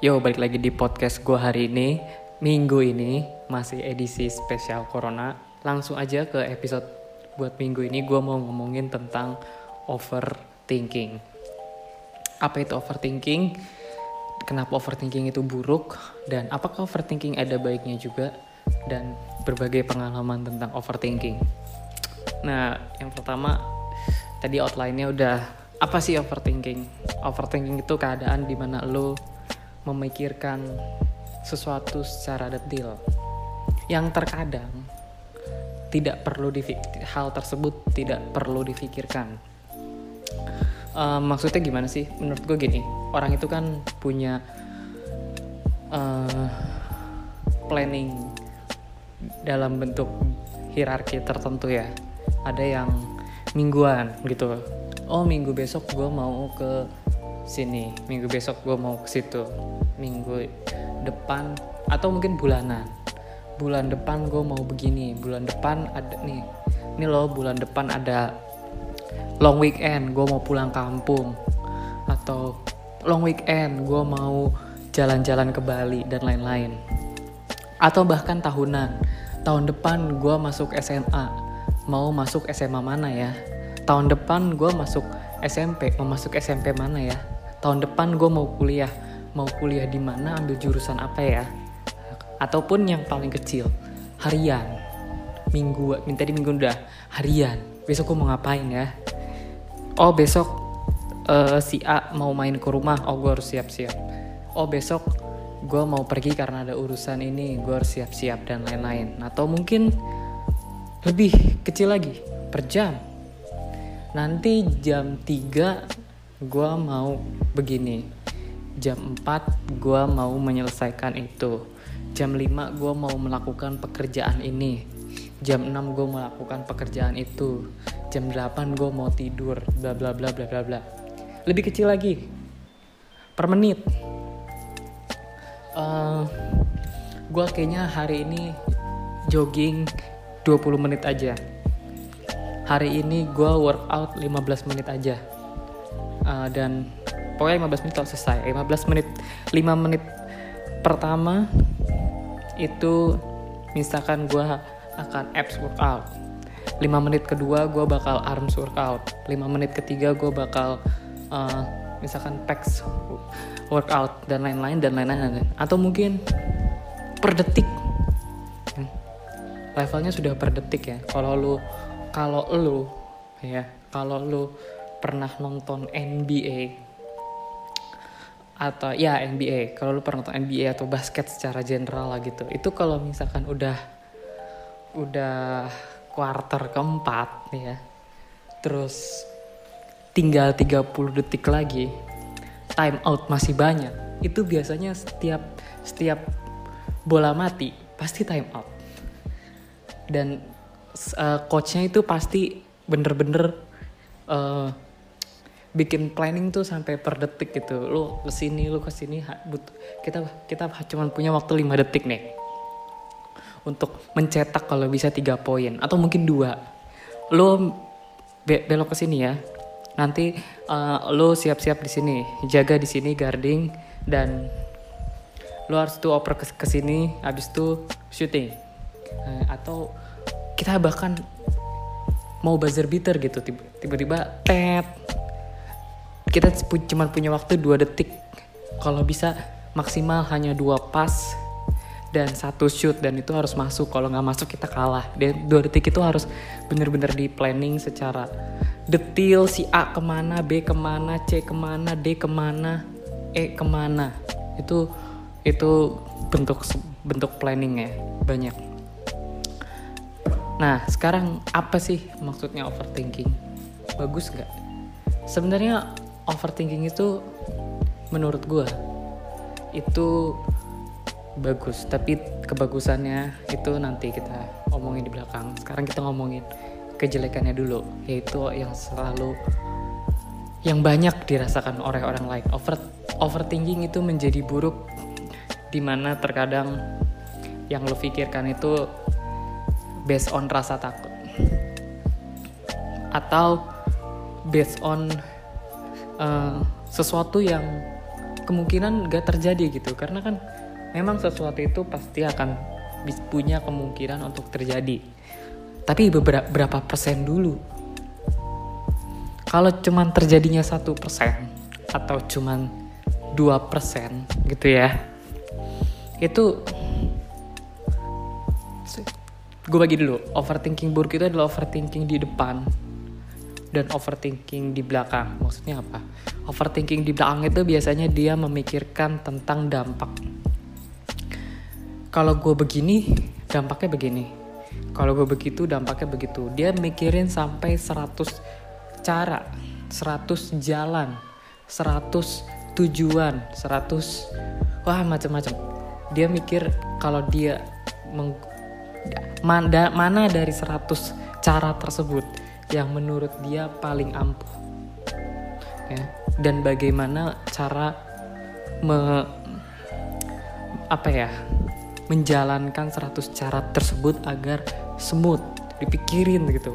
Yo, balik lagi di podcast gue hari ini. Minggu ini masih edisi spesial Corona. Langsung aja ke episode buat minggu ini gue mau ngomongin tentang overthinking. Apa itu overthinking? Kenapa overthinking itu buruk? Dan apakah overthinking ada baiknya juga? Dan berbagai pengalaman tentang overthinking. Nah, yang pertama tadi outline-nya udah apa sih overthinking? Overthinking itu keadaan di mana lo memikirkan sesuatu secara detail. Yang terkadang tidak perlu hal tersebut tidak perlu difikirkan. Uh, maksudnya gimana sih? Menurut gue gini orang itu kan punya uh, planning dalam bentuk hierarki tertentu ya. Ada yang mingguan gitu. Oh minggu besok gue mau ke sini. Minggu besok gue mau ke situ. Minggu depan atau mungkin bulanan. Bulan depan gue mau begini. Bulan depan ada nih. Ini loh bulan depan ada long weekend. Gue mau pulang kampung. Atau long weekend gue mau jalan-jalan ke Bali dan lain-lain. Atau bahkan tahunan. Tahun depan gue masuk SMA mau masuk SMA mana ya? Tahun depan gue masuk SMP mau masuk SMP mana ya tahun depan gue mau kuliah. Mau kuliah di mana? Ambil jurusan apa ya? Ataupun yang paling kecil harian. Minggu minta di minggu udah harian. Besok gue mau ngapain ya? Oh besok uh, si A mau main ke rumah. Oh gue harus siap-siap. Oh besok gue mau pergi karena ada urusan ini. Gue harus siap-siap dan lain-lain. Atau mungkin lebih kecil lagi per jam. Nanti jam 3 gue mau begini. Jam 4 gue mau menyelesaikan itu. Jam 5 gue mau melakukan pekerjaan ini. Jam 6 gue melakukan pekerjaan itu. Jam 8 gue mau tidur bla bla bla bla bla bla. Lebih kecil lagi. Per menit. Uh, eh, gue kayaknya hari ini jogging 20 menit aja. Hari ini gue workout 15 menit aja uh, dan pokoknya 15 menit kalau selesai. 15 menit 5 menit pertama itu misalkan gue akan abs workout. 5 menit kedua gue bakal arms workout. 5 menit ketiga gue bakal uh, misalkan pecs workout dan lain-lain dan lain-lain. Atau mungkin per detik. Levelnya sudah per detik ya. Kalau lu kalau lu ya kalau lu pernah nonton NBA atau ya NBA kalau lu pernah nonton NBA atau basket secara general lah gitu. Itu kalau misalkan udah udah quarter keempat ya. Terus tinggal 30 detik lagi time out masih banyak. Itu biasanya setiap setiap bola mati pasti time out. Dan uh, coachnya itu pasti bener-bener uh, bikin planning tuh sampai per detik gitu. Lu ke sini lu ke sini butuh kita kita cuma punya waktu 5 detik nih. Untuk mencetak kalau bisa tiga poin atau mungkin dua. Lu be belok ke sini ya. Nanti uh, lu siap-siap di sini. Jaga di sini guarding dan lu harus tuh oper ke, ke sini habis itu shooting. Uh, atau kita bahkan mau buzzer beater gitu tiba-tiba tet kita cuma punya waktu dua detik. Kalau bisa maksimal hanya dua pas dan satu shoot dan itu harus masuk. Kalau nggak masuk kita kalah. Dan dua detik itu harus bener-bener di planning secara detail si A ke mana B ke mana C ke mana D ke mana E ke mana. Itu itu bentuk bentuk planning ya banyak. Nah sekarang apa sih maksudnya overthinking? Bagus nggak? Sebenarnya overthinking itu menurut gue itu bagus tapi kebagusannya itu nanti kita omongin di belakang. Sekarang kita ngomongin kejelekannya dulu yaitu yang selalu yang banyak dirasakan oleh orang lain. Over overthinking itu menjadi buruk di mana terkadang yang lo pikirkan itu based on rasa takut. Atau based on uh, sesuatu yang kemungkinan gak terjadi gitu. Karena kan memang sesuatu itu pasti akan punya kemungkinan untuk terjadi. Tapi beberapa berapa persen dulu? Kalau cuman terjadinya satu persen atau cuman dua persen gitu ya itu gue bagi dulu. Overthinking buruk itu adalah overthinking di depan dan overthinking di belakang. Maksudnya apa? Overthinking di belakang itu biasanya dia memikirkan tentang dampak. Kalau gue begini dampaknya begini. Kalau gue begitu dampaknya begitu. Dia mikirin sampai 100 cara 100 jalan 100 tujuan 100 wah macam-macam. Dia mikir kalau dia meng, mana, dari 100 cara tersebut yang menurut dia paling ampuh. Ya. Dan bagaimana cara me, apa ya menjalankan 100 cara tersebut agar smooth dipikirin gitu.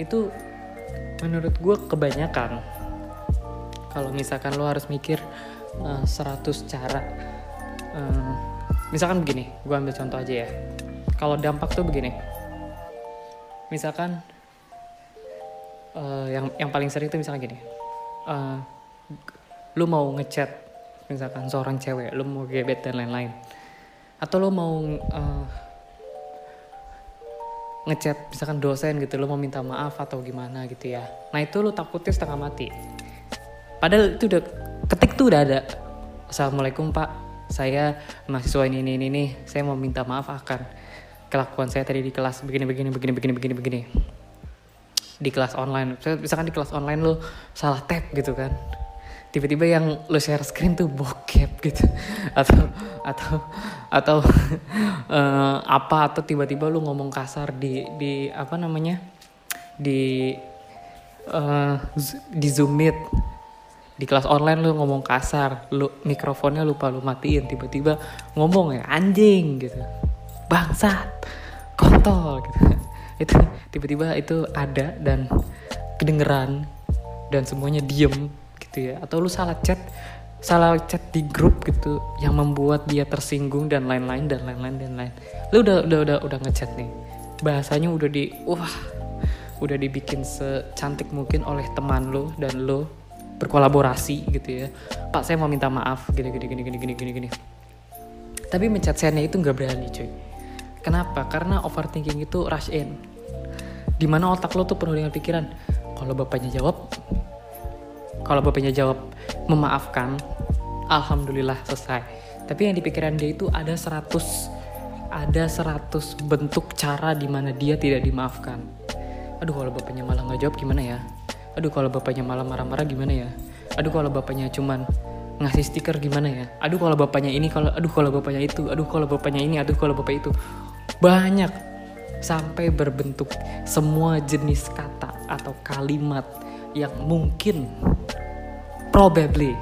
Itu menurut gue kebanyakan. Kalau misalkan lo harus mikir uh, eh, 100 cara uh, misalkan begini gue ambil contoh aja ya. Kalau dampak tuh begini. Misalkan uh, yang yang paling sering tuh misalkan gini. Uh, lu mau ngechat misalkan seorang cewek lu mau gebet dan lain-lain. Atau lo mau uh, ngechat misalkan dosen gitu lo mau minta maaf atau gimana gitu ya. Nah itu lo takutnya setengah mati. Padahal itu udah ketik tuh udah ada. Assalamualaikum pak. Saya mahasiswa ini ini ini, ini. saya mau minta maaf akan kelakuan saya tadi di kelas. Begini begini begini begini begini begini di kelas online. Misalkan di kelas online lo salah tap gitu kan. Tiba-tiba yang lo share screen tuh bokep gitu. Atau atau atau uh, apa atau tiba-tiba lu ngomong kasar di di apa namanya di uh, di zoom meet. Di kelas online lu ngomong kasar lu mikrofonnya lupa lu matiin tiba-tiba ngomong ya anjing gitu. Bangsat kontol gitu itu tiba-tiba itu ada dan kedengeran dan semuanya diem gitu ya. Atau lu salah chat salah chat di grup gitu yang membuat dia tersinggung dan lain-lain dan lain-lain dan lain. Lu udah udah udah udah ngechat nih. Bahasanya udah di wah udah dibikin secantik mungkin oleh teman lo dan lo berkolaborasi gitu ya. Pak saya mau minta maaf. Gini gini gini gini gini gini gini. Tapi mencet sendnya itu nggak berani cuy. Kenapa? Karena overthinking itu rush in di mana otak lo tuh penuh dengan pikiran. Kalau bapaknya jawab kalau bapaknya jawab memaafkan alhamdulillah selesai. Tapi yang dipikiran dia itu ada 100 ada 100 bentuk cara di mana dia tidak dimaafkan. Aduh kalau bapaknya malah nggak jawab gimana ya? Aduh kalau bapaknya malah marah-marah gimana ya? Aduh kalau bapaknya cuman ngasih stiker gimana ya? Aduh kalau bapaknya ini kalau aduh kalau bapaknya itu aduh kalau bapaknya ini aduh kalau bapak itu. Banyak sampai berbentuk semua jenis kata atau kalimat yang mungkin probably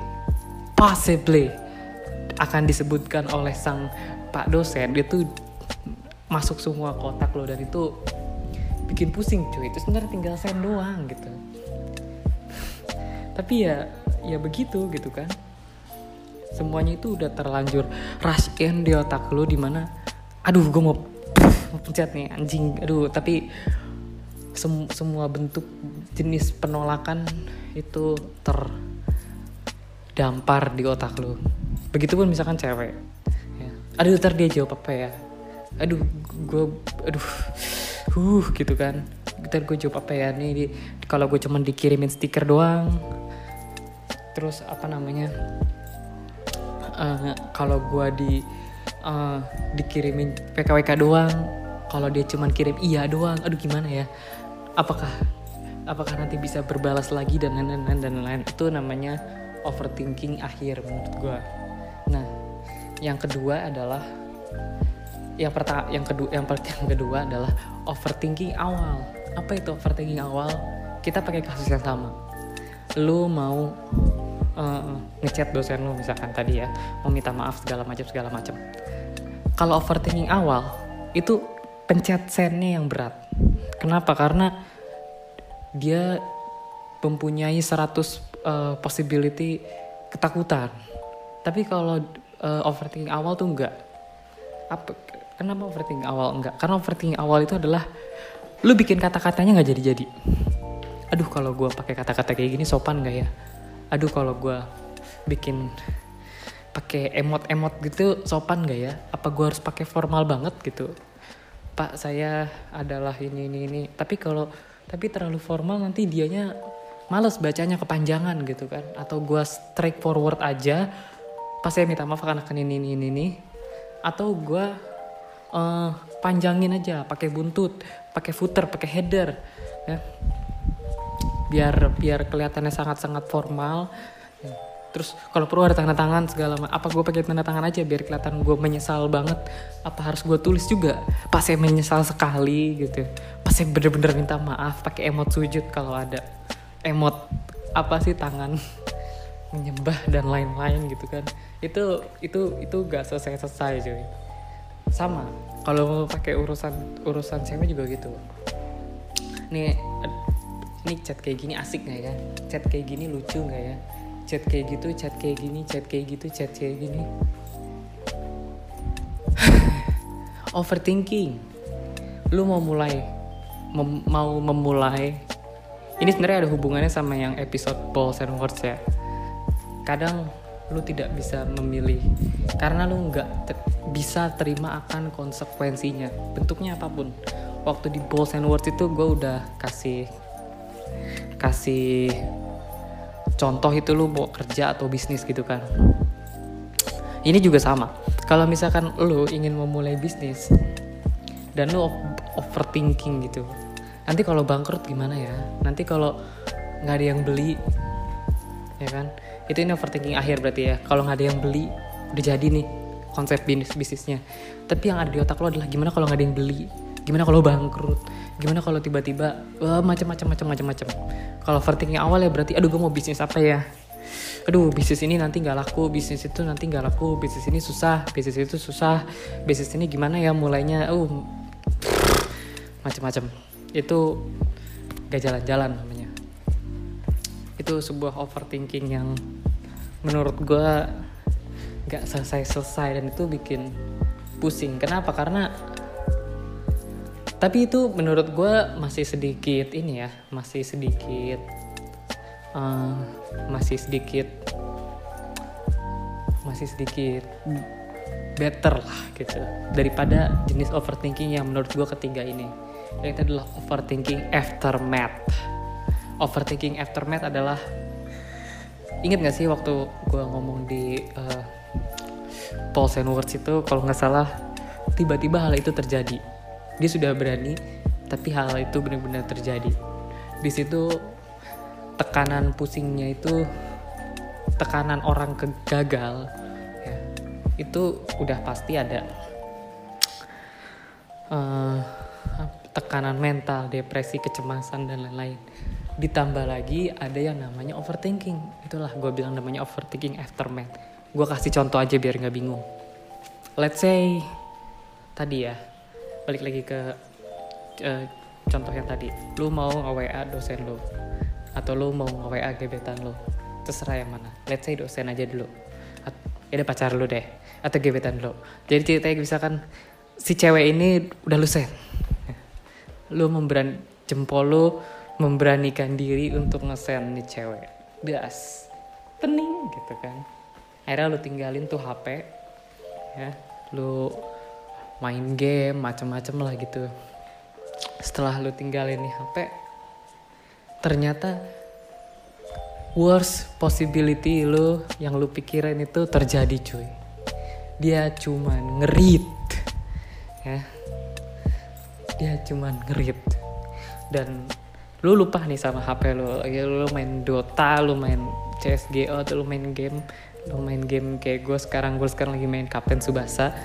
possibly akan disebutkan oleh sang pak dosen. Itu masuk semua kotak lo dan itu bikin pusing cuy. Itu sebenarnya tinggal sen doang gitu. Tapi ya ya begitu gitu kan. Semuanya itu udah terlanjur rush in di otak lo di mana aduh gue mau pencet nih anjing. Aduh tapi sem semua bentuk jenis penolakan itu terdampar di otak lu. Begitupun misalkan cewek. Ya. aduh ntar dia jawab apa ya? Aduh gue aduh uh gitu kan. Ntar gue jawab apa ya? Nih kalau gue cuman dikirimin stiker doang. Terus apa namanya? Uh, kalau gue di uh, dikirimin PKWK doang. Kalau dia cuman kirim iya doang aduh gimana ya? Apakah apakah nanti bisa berbalas lagi dan lain-lain dan lain-lain itu namanya overthinking akhir menurut gue nah yang kedua adalah yang pertama yang kedua yang yang kedua adalah overthinking awal. Apa itu overthinking awal? Kita pakai kasus yang sama. Lu mau uh, ngechat dosen lu misalkan tadi ya mau minta maaf segala macam segala macam kalau overthinking awal itu pencet sendnya yang berat. Kenapa? Karena dia mempunyai 100 uh, possibility ketakutan. Tapi kalau uh, overthinking awal tuh enggak. Apa kenapa overthinking awal enggak? Karena overthinking awal itu adalah lu bikin kata-katanya nggak jadi-jadi. Aduh kalau gue pakai kata-kata kayak gini sopan gak ya? Aduh kalau gue bikin pakai emot-emot gitu sopan gak ya? Apa gue harus pakai formal banget gitu? Pak saya adalah ini ini ini. Tapi kalau tapi terlalu formal nanti dianya males bacanya kepanjangan gitu kan. Atau gue straight forward aja pas saya minta maaf karena ini ini ini ini. Atau gue uh, panjangin aja pakai buntut pakai footer pakai header ya. Biar biar kelihatannya sangat sangat formal terus kalau perlu ada tanda tangan segala macam apa gue pakai tanda tangan aja biar kelihatan gue menyesal banget. Apa harus gue tulis juga? Pas saya menyesal sekali gitu. Pas saya bener-bener minta maaf pakai emot sujud kalau ada. Emot apa sih? Tangan. Menyembah dan lain-lain gitu kan. Itu itu itu gak selesai selesai cuy. Sama kalau mau pakai urusan urusan cewek juga gitu. Nih ini chat kayak gini asik nggak ya? Chat kayak gini lucu nggak ya chat kayak gitu chat kayak gini chat kayak gitu chat kayak gini. Overthinking. Lu mau mulai mem mau memulai. Ini sebenarnya ada hubungannya sama yang episode balls and words ya. Kadang lu tidak bisa memilih karena lu nggak te bisa terima akan konsekuensinya. Bentuknya apa pun. Waktu di balls and words itu gue udah kasih kasih contoh itu lu mau kerja atau bisnis gitu kan. Ini juga sama. Kalau misalkan lu ingin memulai bisnis dan lu overthinking gitu nanti kalau bangkrut gimana ya? Nanti kalau nggak ada yang beli ya kan? Itu ini overthinking akhir berarti ya. Kalau nggak ada yang beli udah jadi nih konsep bisnis bisnisnya. Tapi yang ada di otak lo adalah gimana kalau nggak ada yang beli? Gimana kalau bangkrut gimana kalau tiba-tiba wah macam-macam macam-macam macam kalau overthinking awal ya berarti aduh gue mau bisnis apa ya? Aduh bisnis ini nanti nggak laku bisnis itu nanti nggak laku bisnis ini susah bisnis itu susah. Bisnis ini gimana ya mulainya? Uh macam-macam itu gak jalan-jalan namanya. Itu sebuah overthinking yang menurut gue gak selesai-selesai dan itu bikin pusing. Kenapa? Karena tapi itu menurut gue masih sedikit ini ya masih sedikit uh, masih sedikit masih sedikit better lah gitu. Daripada jenis overthinking yang menurut gue ketiga ini. Yang itu adalah overthinking aftermath. Overthinking aftermath adalah inget gak sih waktu gue ngomong di uh, Paul Words itu kalau nggak salah tiba-tiba hal itu terjadi dia sudah berani tapi hal itu benar-benar terjadi. Di situ tekanan pusingnya itu tekanan orang kegagal ya, itu udah pasti ada uh, tekanan mental depresi kecemasan dan lain-lain. Ditambah lagi ada yang namanya overthinking. Itulah gue bilang namanya overthinking aftermath. Gue kasih contoh aja biar nggak bingung. Let's say tadi ya balik lagi ke uh, contoh yang tadi. Lu mau nge-WA dosen lu atau lu mau nge-WA gebetan lu terserah yang mana. Let's say dosen aja dulu. Ya ada pacar lu deh atau gebetan lu. Jadi ceritanya misalkan si cewek ini udah lu send lu memberan jempol lu memberanikan diri untuk ngesend nih cewek. Das pening gitu kan. Akhirnya lu tinggalin tuh HP ya. Lu main game macam-macam lah gitu. Setelah lu tinggalin nih HP ternyata worst possibility lu yang lu pikirin itu terjadi cuy. Dia cuman ngerit ya. Dia cuman ngerit. Dan lu lupa nih sama HP lu. Ya lu main Dota lu main CSGO atau lu main game lu main game kayak gue sekarang. Gue sekarang lagi main Kapten Subasa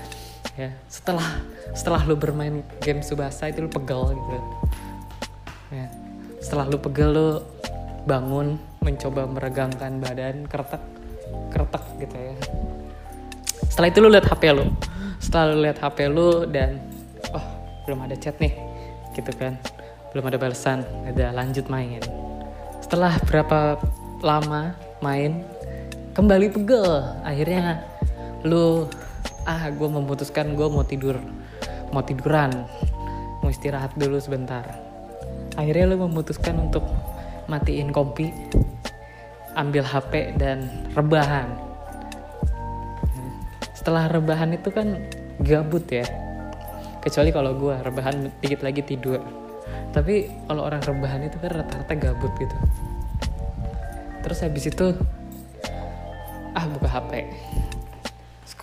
ya. Setelah setelah lu bermain game subasa itu lu pegel gitu. Ya. Setelah lu pegel lu bangun mencoba meregangkan badan keretak keretak gitu ya. Setelah itu lu lihat HP lu. Setelah lu lihat HP lu dan oh belum ada chat nih gitu kan. Belum ada balasan ada lanjut main. Setelah berapa lama main kembali pegel. Akhirnya lu ah gue memutuskan gue mau tidur. Mau tiduran. Mau istirahat dulu sebentar. Akhirnya lu memutuskan untuk matiin kompi ambil HP dan rebahan. Setelah rebahan itu kan gabut ya. Kecuali kalau gue rebahan dikit lagi tidur. Tapi kalau orang rebahan itu kan rata-rata gabut gitu. Terus habis itu ah buka HP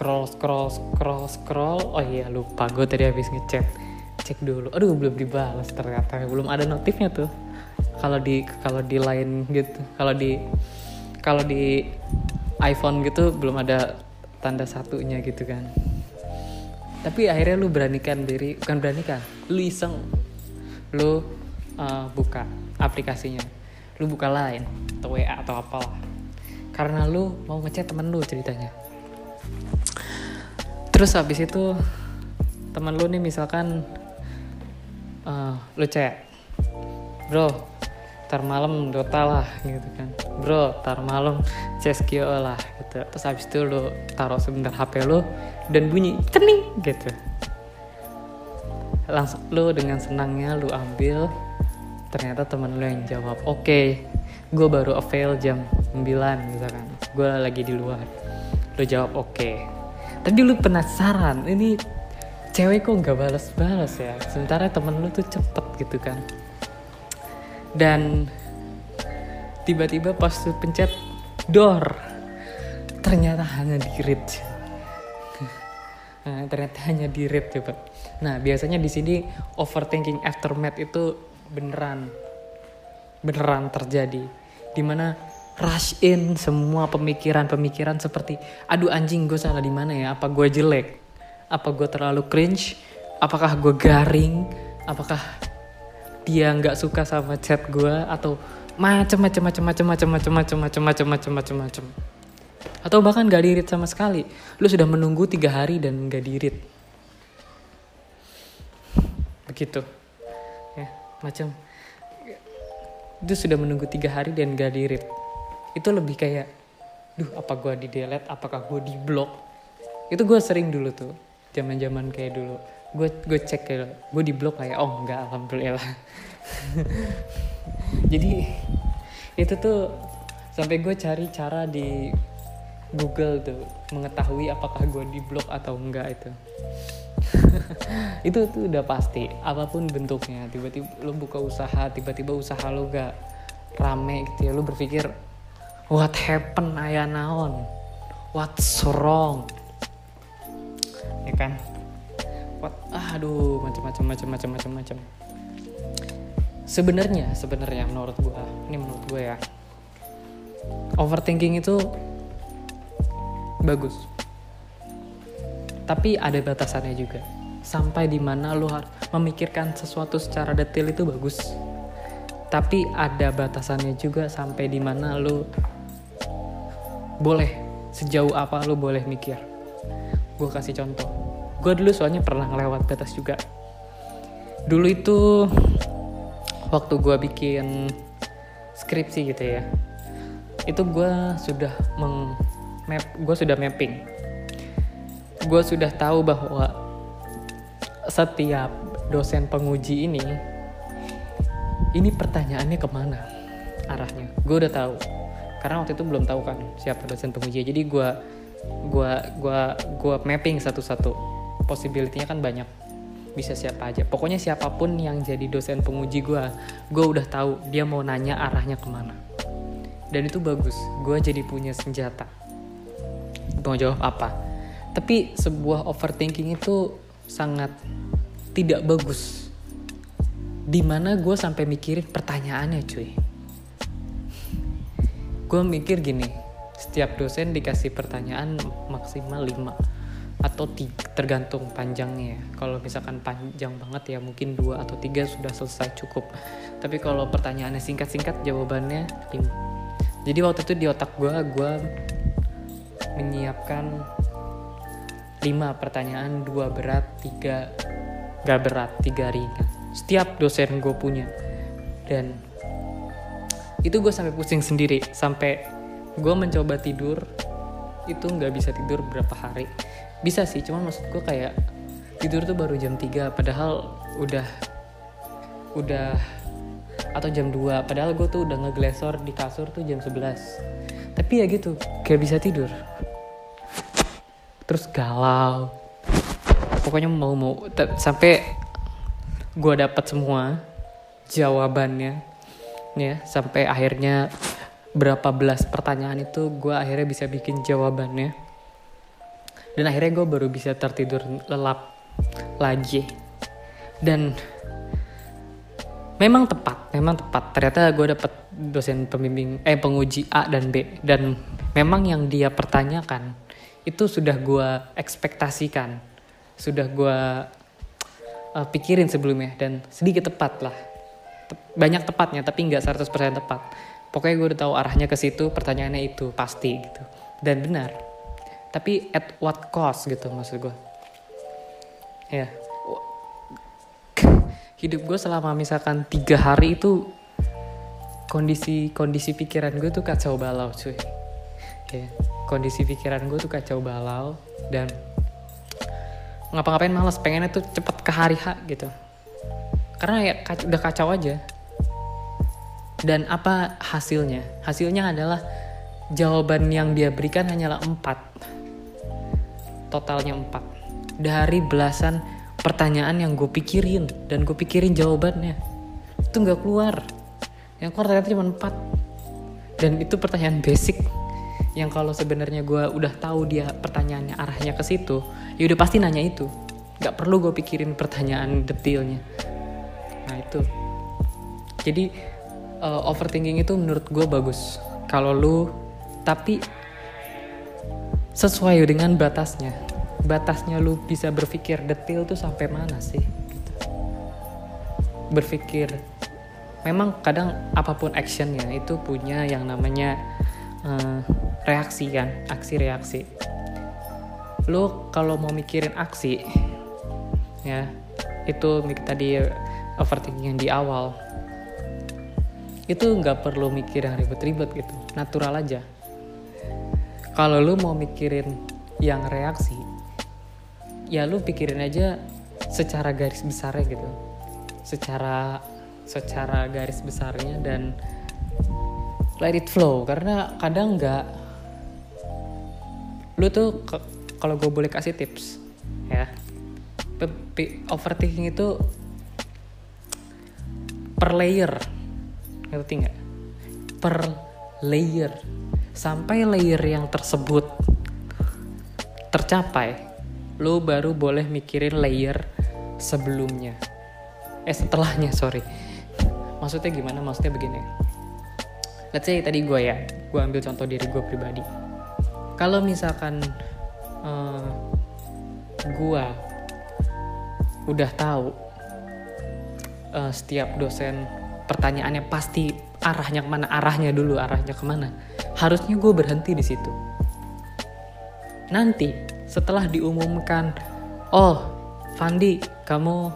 scroll scroll scroll scroll. Oh iya lupa. Gue tadi habis ngechat. Cek dulu. Aduh belum dibalas ternyata. Belum ada notifnya tuh. Kalau di kalau di line gitu kalau di kalau di iPhone gitu belum ada tanda satunya gitu kan. Tapi akhirnya lu beranikan diri. Bukan beranikan lu iseng. Lu uh, buka aplikasinya. Lu buka line atau WA atau apalah. Karena lu mau ngechat temen lu ceritanya terus habis itu temen lu nih misalkan uh, lu chat bro tar malam Dota lah gitu kan. Bro tar malam CSGO lah gitu. Terus habis itu lu taruh sebentar HP lu dan bunyi cening gitu. Langsung lu dengan senangnya lu ambil ternyata temen lu yang jawab oke okay, gue baru avail jam 9 misalkan. Gue lagi di luar lu jawab oke. Okay. tapi lu penasaran ini cewek kok nggak balas-balas ya? Sementara temen lu tuh cepet gitu kan. Dan tiba-tiba pas lu pencet door ternyata hanya di read. Nah, ternyata hanya di read coba. Nah biasanya di sini overthinking aftermath itu beneran beneran terjadi. Di mana rush in semua pemikiran-pemikiran seperti aduh anjing gue salah di mana ya apa gue jelek apa gue terlalu cringe apakah gue garing apakah dia nggak suka sama chat gue atau macem macem macem macem macem macem macem macem macem macem macem macem atau bahkan gak dirit sama sekali lu sudah menunggu tiga hari dan gak dirit begitu ya macam itu sudah menunggu tiga hari dan gak di read itu lebih kayak duh apa gue di delete? Apakah gue di block? Itu gue sering dulu tuh zaman zaman kayak dulu. Gue gue cek kayak gue di blok kayak oh enggak alhamdulillah. Jadi itu tuh sampai gue cari cara di Google tuh mengetahui apakah gue di blok atau enggak itu. Itu tuh udah pasti apa pun bentuknya. Tiba-tiba lo buka usaha tiba-tiba usaha lo gak rame gitu ya lo berpikir what happen ayah naon? What's wrong? Ya kan? What aduh macam-macam macam-macam macam-macam sebenarnya sebenarnya menurut gue ini menurut gue ya. Overthinking itu bagus. Tapi ada batasannya juga. Sampai di mana lo harus memikirkan sesuatu secara detail itu bagus. Tapi ada batasannya juga sampai di mana lo boleh sejauh apa lo boleh mikir? Gue kasih contoh. Gue dulu soalnya pernah ngelewat batas juga. Dulu itu waktu gue bikin skripsi gitu ya itu gue sudah meng map gue sudah mapping. Gue sudah tahu bahwa setiap dosen penguji ini ini pertanyaannya ke mana arahnya? Gue udah tahu karena waktu itu belum tahu kan siapa dosen penguji. Jadi gue gue gue gue mapping satu-satu. Possibility-nya kan banyak. Bisa siapa aja. Pokoknya siapa pun yang jadi dosen penguji gue gue udah tahu dia mau nanya arahnya ke mana. Dan itu bagus. Gue jadi punya senjata. Mau jawab apa? Tapi sebuah overthinking itu sangat tidak bagus. Di mana gue sampai mikirin pertanyaannya cuy gue mikir gini setiap dosen dikasih pertanyaan maksimal 5 atau tiga, tergantung panjangnya ya. Kalau misalkan panjang banget ya mungkin dua atau tiga sudah selesai cukup. Tapi kalau pertanyaannya singkat-singkat jawabannya 5. Jadi waktu itu di otak gue, gue menyiapkan 5 pertanyaan, 2 berat, 3 gak berat, 3 ringan. Setiap dosen gue punya. Dan itu gue sampai pusing sendiri. Sampai gue mencoba tidur itu nggak bisa tidur berapa hari. Bisa sih cuman maksud gue kayak tidur tuh baru jam 3 padahal udah udah atau jam 2 padahal gue tuh udah ngeglesor di kasur tuh jam 11 tapi ya gitu gak bisa tidur. Terus galau. Pokoknya mau mau sampai gue dapat semua jawabannya ya sampai akhirnya berapa belas pertanyaan itu gue akhirnya bisa bikin jawabannya. Dan akhirnya gue baru bisa tertidur lelap lagi. Dan memang tepat memang tepat. Ternyata gue dapet dosen pembimbing eh penguji A dan B. Dan memang yang dia pertanyakan itu sudah gue ekspektasikan sudah gue uh, pikirin sebelumnya. Dan sedikit tepat lah banyak tepatnya tapi nggak 100% tepat. Pokoknya gue udah tahu arahnya ke situ pertanyaannya itu pasti gitu. Dan benar. Tapi at what cost gitu maksud gue ya. Hidup gue selama misalkan tiga hari itu kondisi kondisi pikiran gue tuh kacau balau cuy. Ya kondisi pikiran gue tuh kacau balau dan ngapa-ngapain males pengennya tuh cepet ke hari H gitu karena ya udah kacau aja dan apa hasilnya? Hasilnya adalah jawaban yang dia berikan hanyalah empat. Totalnya empat. Dari belasan pertanyaan yang gue pikirin dan gue pikirin jawabannya. Itu nggak keluar. Yang keluar ternyata cuma empat. Dan itu pertanyaan basic yang kalau sebenarnya gue udah tahu dia pertanyaannya arahnya ke situ, ya udah pasti nanya itu. Gak perlu gue pikirin pertanyaan detailnya. Itu. Jadi uh, overthinking itu menurut gue bagus kalau lu tapi sesuai dengan batasnya batasnya lu bisa berpikir detail tuh sampai mana sih gitu. berpikir memang kadang apa pun actionnya itu punya yang namanya uh, reaksi kan aksi reaksi lu kalau mau mikirin aksi ya itu tadi overthinking yang di awal. Itu nggak perlu mikir yang ribet-ribet gitu natural aja. Kalau lu mau mikirin yang reaksi ya lu pikirin aja secara garis besarnya gitu. Secara secara garis besarnya dan let it flow. Karena kadang nggak lu tuh kalau gue boleh kasih tips ya. Overthinking itu per layer. Ngerti nggak? Per layer. Sampai layer yang tersebut tercapai lo baru boleh mikirin layer sebelumnya. Eh setelahnya sorry. Maksudnya gimana? Maksudnya begini. Let's say tadi gue ya gue ambil contoh diri gue pribadi. Kalau misalkan uh, eh, gue udah tahu uh, setiap dosen pertanyaannya pasti arahnya ke mana arahnya dulu arahnya ke mana. Harusnya gue berhenti di situ. Nanti setelah diumumkan oh Fandi kamu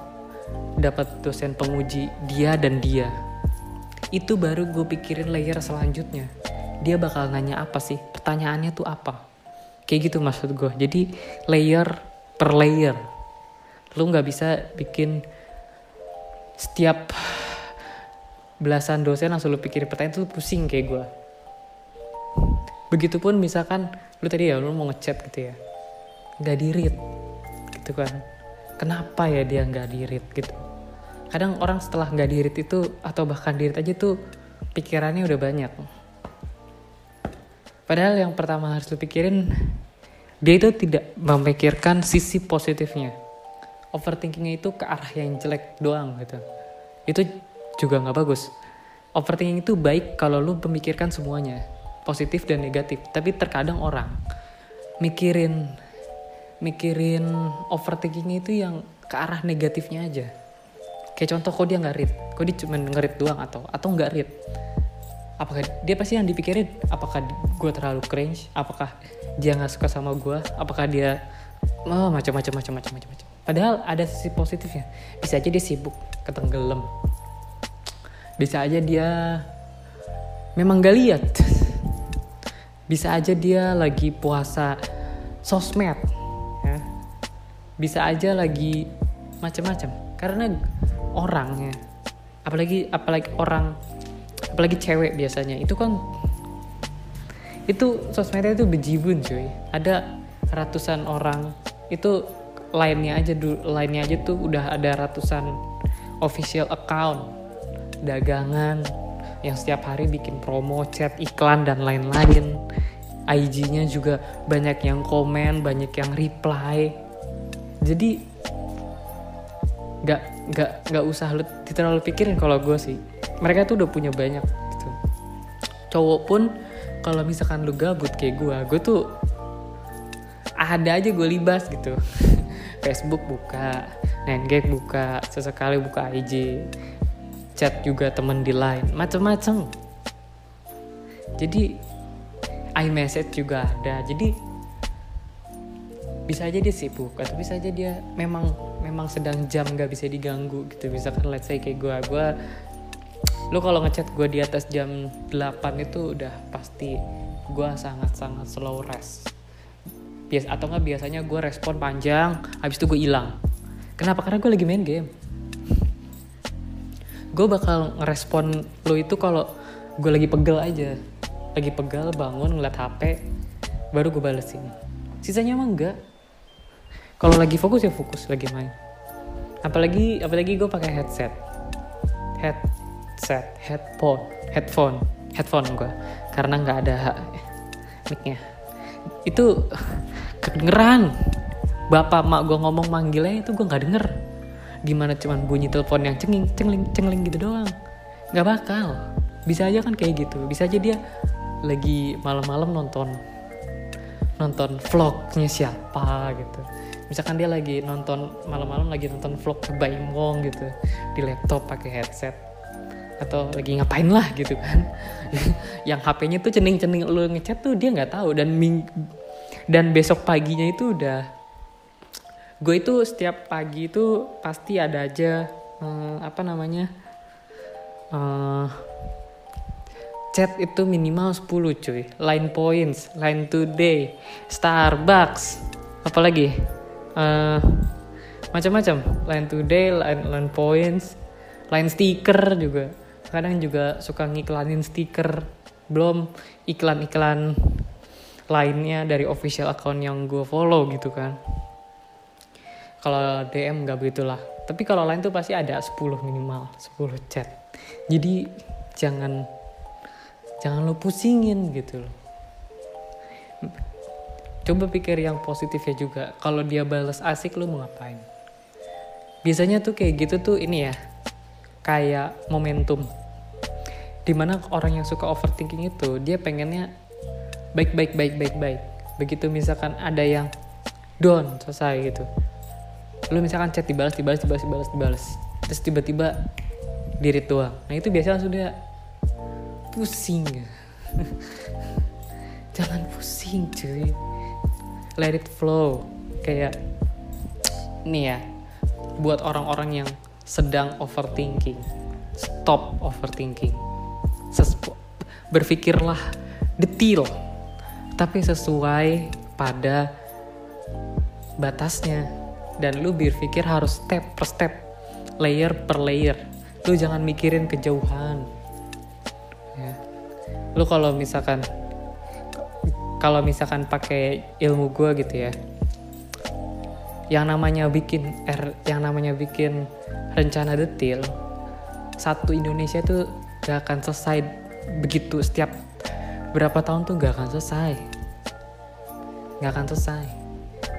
dapat dosen penguji dia dan dia. Itu baru gue pikirin layer selanjutnya. Dia bakal nanya apa sih? Pertanyaannya tuh apa? Kayak gitu maksud gue jadi layer per layer. Lu nggak bisa bikin setiap belasan dosen langsung lu pikir pertanyaan tuh pusing kayak gue begitupun misalkan lu tadi ya lu mau ngechat gitu ya. Nggak dirit gitu kan. Kenapa ya dia nggak dirit gitu? Kadang orang setelah nggak dirit itu atau bahkan dirit aja tuh pikirannya udah banyak. Padahal yang pertama harus lu pikirin dia itu tidak memikirkan sisi positifnya overthinkingnya itu ke arah yang jelek doang gitu itu juga nggak bagus. Overthinking itu baik kalau lu memikirkan semuanya, positif dan negatif. Tapi terkadang orang mikirin mikirin overthinking itu yang ke arah negatifnya aja. Kayak contoh kok dia nggak read, kok dia cuma ngerit doang atau atau nggak read. Apakah dia pasti yang dipikirin apakah gue terlalu cringe, apakah dia nggak suka sama gue, apakah dia oh, macam-macam macam-macam macam-macam. Padahal ada sisi positifnya. Bisa aja dia sibuk, ketenggelam, bisa aja dia memang gak lihat. Bisa aja dia lagi puasa sosmed ya. Bisa aja lagi macam-macam karena orangnya apalagi apalagi orang apalagi cewek biasanya. Itu kan itu sosmednya itu bejibun cuy. Ada ratusan orang. Itu lainnya aja lainnya aja tuh udah ada ratusan official account dagangan yang setiap hari bikin promo chat iklan dan lain-lain. IG-nya juga banyak yang komen banyak yang reply. Jadi nggak nggak nggak usah lu terlalu pikirin kalau gue sih. Mereka tuh udah punya banyak gitu. Cowok pun kalau misalkan lu gabut kayak gue gue tuh ada aja gue libas gitu Facebook buka Nengek buka sesekali buka IG chat juga temen di line macem-macem. Jadi iMessage juga ada. Jadi bisa aja dia sibuk atau bisa aja dia memang memang sedang jam nggak bisa diganggu gitu. Misalkan let's say kayak gue gue lu kalau ngechat gue di atas jam 8 itu udah pasti gue sangat-sangat slow rest bias atau nggak biasanya gue respon panjang habis itu gue hilang. Kenapa? Karena gue lagi main game. Gue bakal ngerespon lo itu kalau gue lagi pegel aja. Lagi pegel bangun ngeliat hp baru gue balesin. Sisanya emang enggak kalau lagi fokus ya fokus lagi main. Apalagi apalagi gue pakai headset. Head headset, headphone, headphone, headphone gue karena nggak ada micnya. Itu kedengeran. Bapak mak gue ngomong manggilnya itu gue nggak denger. Gimana cuman bunyi telepon yang cenging, cengling, cengling gitu doang. Nggak bakal. Bisa aja kan kayak gitu. Bisa aja dia lagi malam-malam nonton nonton vlognya siapa gitu misalkan dia lagi nonton malam-malam lagi nonton vlog Baimong gitu di laptop pakai headset atau lagi ngapain lah gitu kan. Yang HP-nya tuh cening-cening lu ngechat tuh dia nggak tahu. Dan ming dan besok paginya itu udah gue itu setiap pagi itu pasti ada aja uh, apa namanya uh, chat itu minimal 10 cuy. Line points line today Starbucks apalagi uh, macam-macam. Line today line line points line stiker juga kadang juga suka ngiklanin stiker belum iklan-iklan lainnya dari official account yang gue follow gitu kan. Kalau DM nggak begitulah. Tapi kalau lain tuh pasti ada 10 minimal 10 chat. Jadi jangan jangan lo pusingin gitu loh. Coba pikir yang positifnya juga. Kalau dia balas asik lo mau ngapain? Biasanya tuh kayak gitu tuh ini ya kayak momentum. Di mana orang yang suka overthinking itu dia pengennya baik baik baik baik baik. Begitu misalkan ada yang down selesai gitu. Lu misalkan chat dibalas dibalas dibalas dibalas dibalas. Terus tiba-tiba diri tua. Nah itu biasanya langsung dia pusing. Jangan pusing cuy. Let it flow. Kayak ini ya buat orang-orang yang sedang overthinking. Stop overthinking. Berpikirlah detail tapi sesuai pada batasnya. Dan lu berpikir harus step per step layer per layer. Lu jangan mikirin kejauhan. Ya. lu kalau misalkan kalau misalkan pakai ilmu gue gitu ya yang namanya bikin er, yang namanya bikin rencana detail satu Indonesia tuh gak akan selesai begitu. Setiap berapa tahun tuh gak akan selesai. Nggak akan selesai.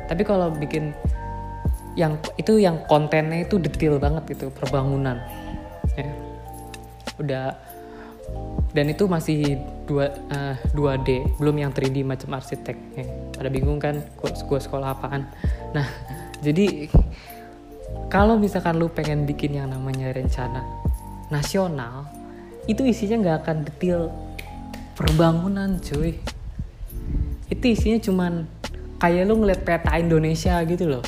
Tapi kalau bikin yang itu yang kontennya itu detail banget gitu perbangunan. Ya. Udah dan itu masih dua uh, eh, 2D belum yang 3D macam arsitek. Ya. ada bingung kan gue sekolah apaan. Nah jadi kalau misalkan lu pengen bikin yang namanya rencana nasional itu isinya nggak akan detail perbangunan cuy. Itu isinya cuman kayak lu ngeliat peta Indonesia gitu loh.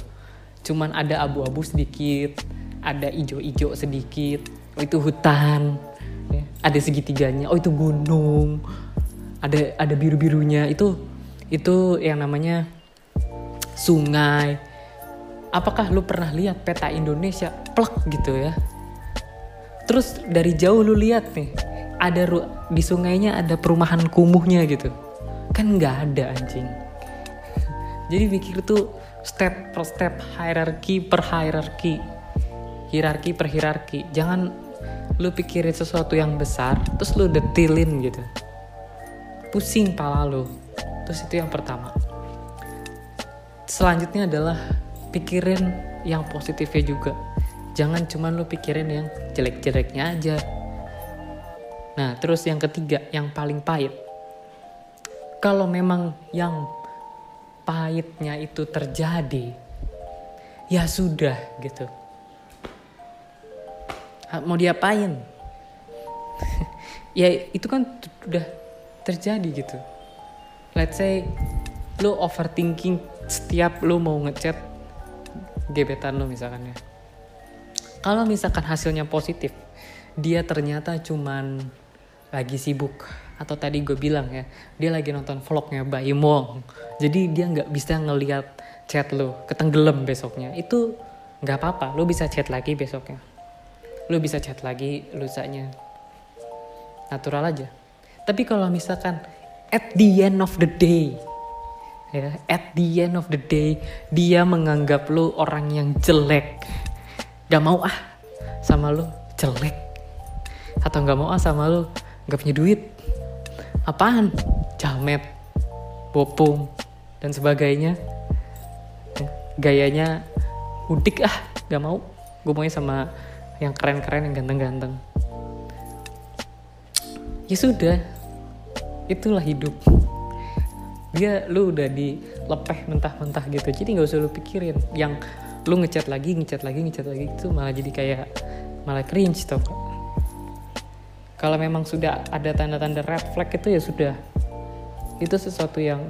Cuman ada abu-abu sedikit ada ijo-ijo sedikit. Oh itu hutan ya. ada segitiganya. Oh itu gunung. Ada ada biru birunya itu itu yang namanya sungai apakah lu pernah lihat peta Indonesia? Plek gitu ya. Terus dari jauh lu lihat nih ada di sungainya ada perumahan kumuhnya gitu. Kan nggak ada anjing. Jadi mikir tuh step per step hierarki per hierarki hierarki per hierarki. Jangan lu pikirin sesuatu yang besar terus lu detilin gitu. Pusing pala lu. Terus itu yang pertama. Selanjutnya adalah pikirin yang positifnya juga. Jangan cuma lu pikirin yang jelek-jeleknya aja. Nah terus yang ketiga yang paling pahit. Kalau memang yang pahitnya itu terjadi ya sudah gitu. Mau diapain? Ya itu kan udah terjadi gitu. Let's say lu overthinking setiap lu mau ngechat gebetan lu misalkan ya. Kalau misalkan hasilnya positif dia ternyata cuman lagi sibuk. Atau tadi gue bilang ya dia lagi nonton vlognya Mbak Imong jadi dia nggak bisa ngeliat chat lu ketenggelam besoknya. Itu nggak apa-apa lu bisa chat lagi besoknya. Lu bisa chat lagi lusanya. Natural aja. Tapi kalau misalkan at the end of the day ya at the end of the day dia menganggap lu orang yang jelek. Gak mau ah sama lu jelek. Atau gak mau ah sama lu gak punya duit. Apaan? Jamet bopung dan sebagainya. Gayanya udik ah gak mau. Gue maunya sama yang keren-keren yang ganteng-ganteng. Ya sudah itulah hidup dia lu udah dilepeh mentah-mentah gitu. Jadi nggak usah lu pikirin. Yang lu ngechat lagi ngechat lagi ngechat lagi itu malah jadi kayak malah cringe tuh kalau memang sudah ada tanda-tanda red flag itu ya sudah. Itu sesuatu yang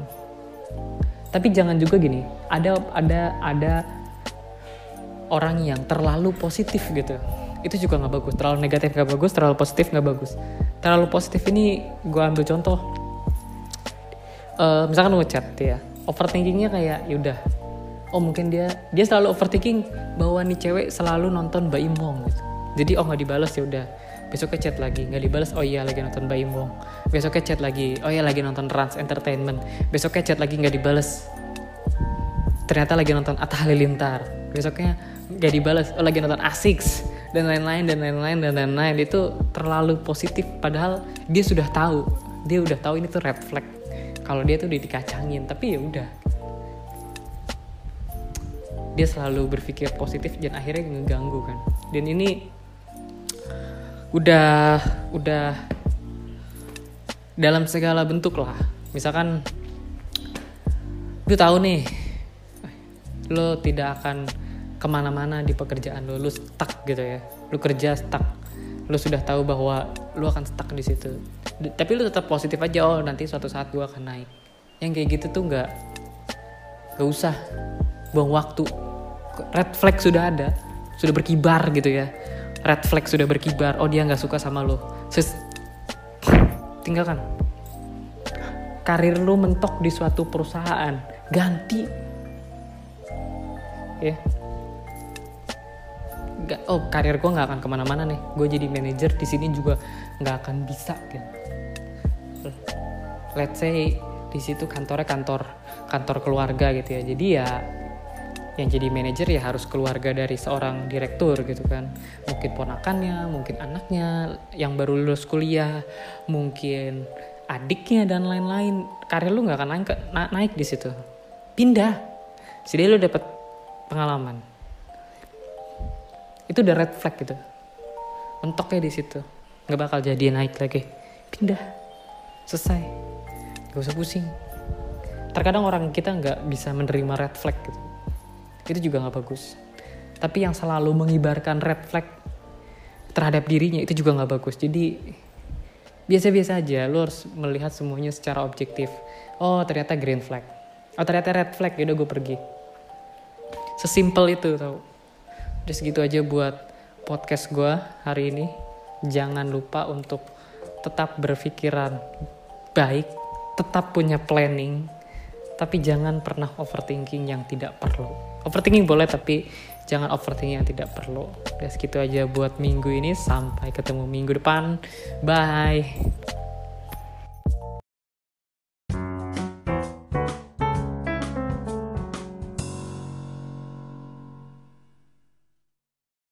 tapi jangan juga gini. Ada ada ada orang yang terlalu positif gitu. Itu juga nggak bagus. Terlalu negatif nggak bagus terlalu positif nggak bagus. Terlalu positif ini gue ambil contoh uh, misalkan ngechat ya overthinkingnya kayak yaudah oh mungkin dia dia selalu overthinking bahwa nih cewek selalu nonton Mbak Imong gitu. Jadi oh nggak dibalas ya udah. Besoknya chat lagi nggak dibalas oh iya lagi nonton Mbak Imong besoknya chat lagi oh iya lagi nonton Rans Entertainment. Besoknya chat lagi nggak dibalas ternyata lagi nonton Atta Halilintar. Besoknya nggak dibalas oh lagi nonton Asics dan lain-lain dan lain-lain dan lain-lain. Itu terlalu positif padahal dia sudah tahu. Dia udah tahu ini tuh red flag kalau dia tuh udah dikacangin tapi ya udah. Dia selalu berpikir positif dan akhirnya ngeganggu kan. Dan ini udah udah dalam segala bentuk lah. Misalkan lu tahu nih lo tidak akan ke mana-mana di pekerjaan lu lu stuck gitu ya. Lu kerja stuck. Lu sudah tahu bahwa lu akan stuck di situ tapi lu tetap positif aja oh nanti suatu saat gua akan naik. Yang kayak gitu tuh nggak nggak usah buang waktu. Red flag sudah ada sudah berkibar gitu ya. Red flag sudah berkibar oh dia nggak suka sama lo Sis, tinggalkan. Karir lu mentok di suatu perusahaan ganti. Ya. Gak, oh karir gue nggak akan ke mana-mana nih. Gue jadi manajer di sini juga nggak akan bisa gitu let's say di situ kantornya kantor kantor keluarga gitu ya. Jadi ya yang jadi manajer ya harus keluarga dari seorang direktur gitu kan. Mungkin ponakannya mungkin anaknya yang baru lulus kuliah mungkin adiknya dan lain-lain. Karir lu nggak akan naik, naik di situ. Pindah. Jadi lu dapat pengalaman. Itu udah red flag gitu. Mentoknya di situ. Nggak bakal jadi naik lagi. Pindah selesai. Gak usah pusing. Terkadang orang kita nggak bisa menerima red flag gitu. Itu juga nggak bagus. Tapi yang selalu mengibarkan red flag terhadap dirinya itu juga nggak bagus. Jadi biasa-biasa aja. Lo harus melihat semuanya secara objektif. Oh ternyata green flag. Oh ternyata red flag. Ya udah gue pergi. Sesimpel itu tau. Udah segitu aja buat podcast gue hari ini. Jangan lupa untuk tetap berpikiran baik tetap punya planning tapi jangan pernah overthinking yang tidak perlu. Overthinking boleh tapi jangan overthinking yang tidak perlu. Udah segitu aja buat minggu ini. Sampai ketemu minggu depan. Bye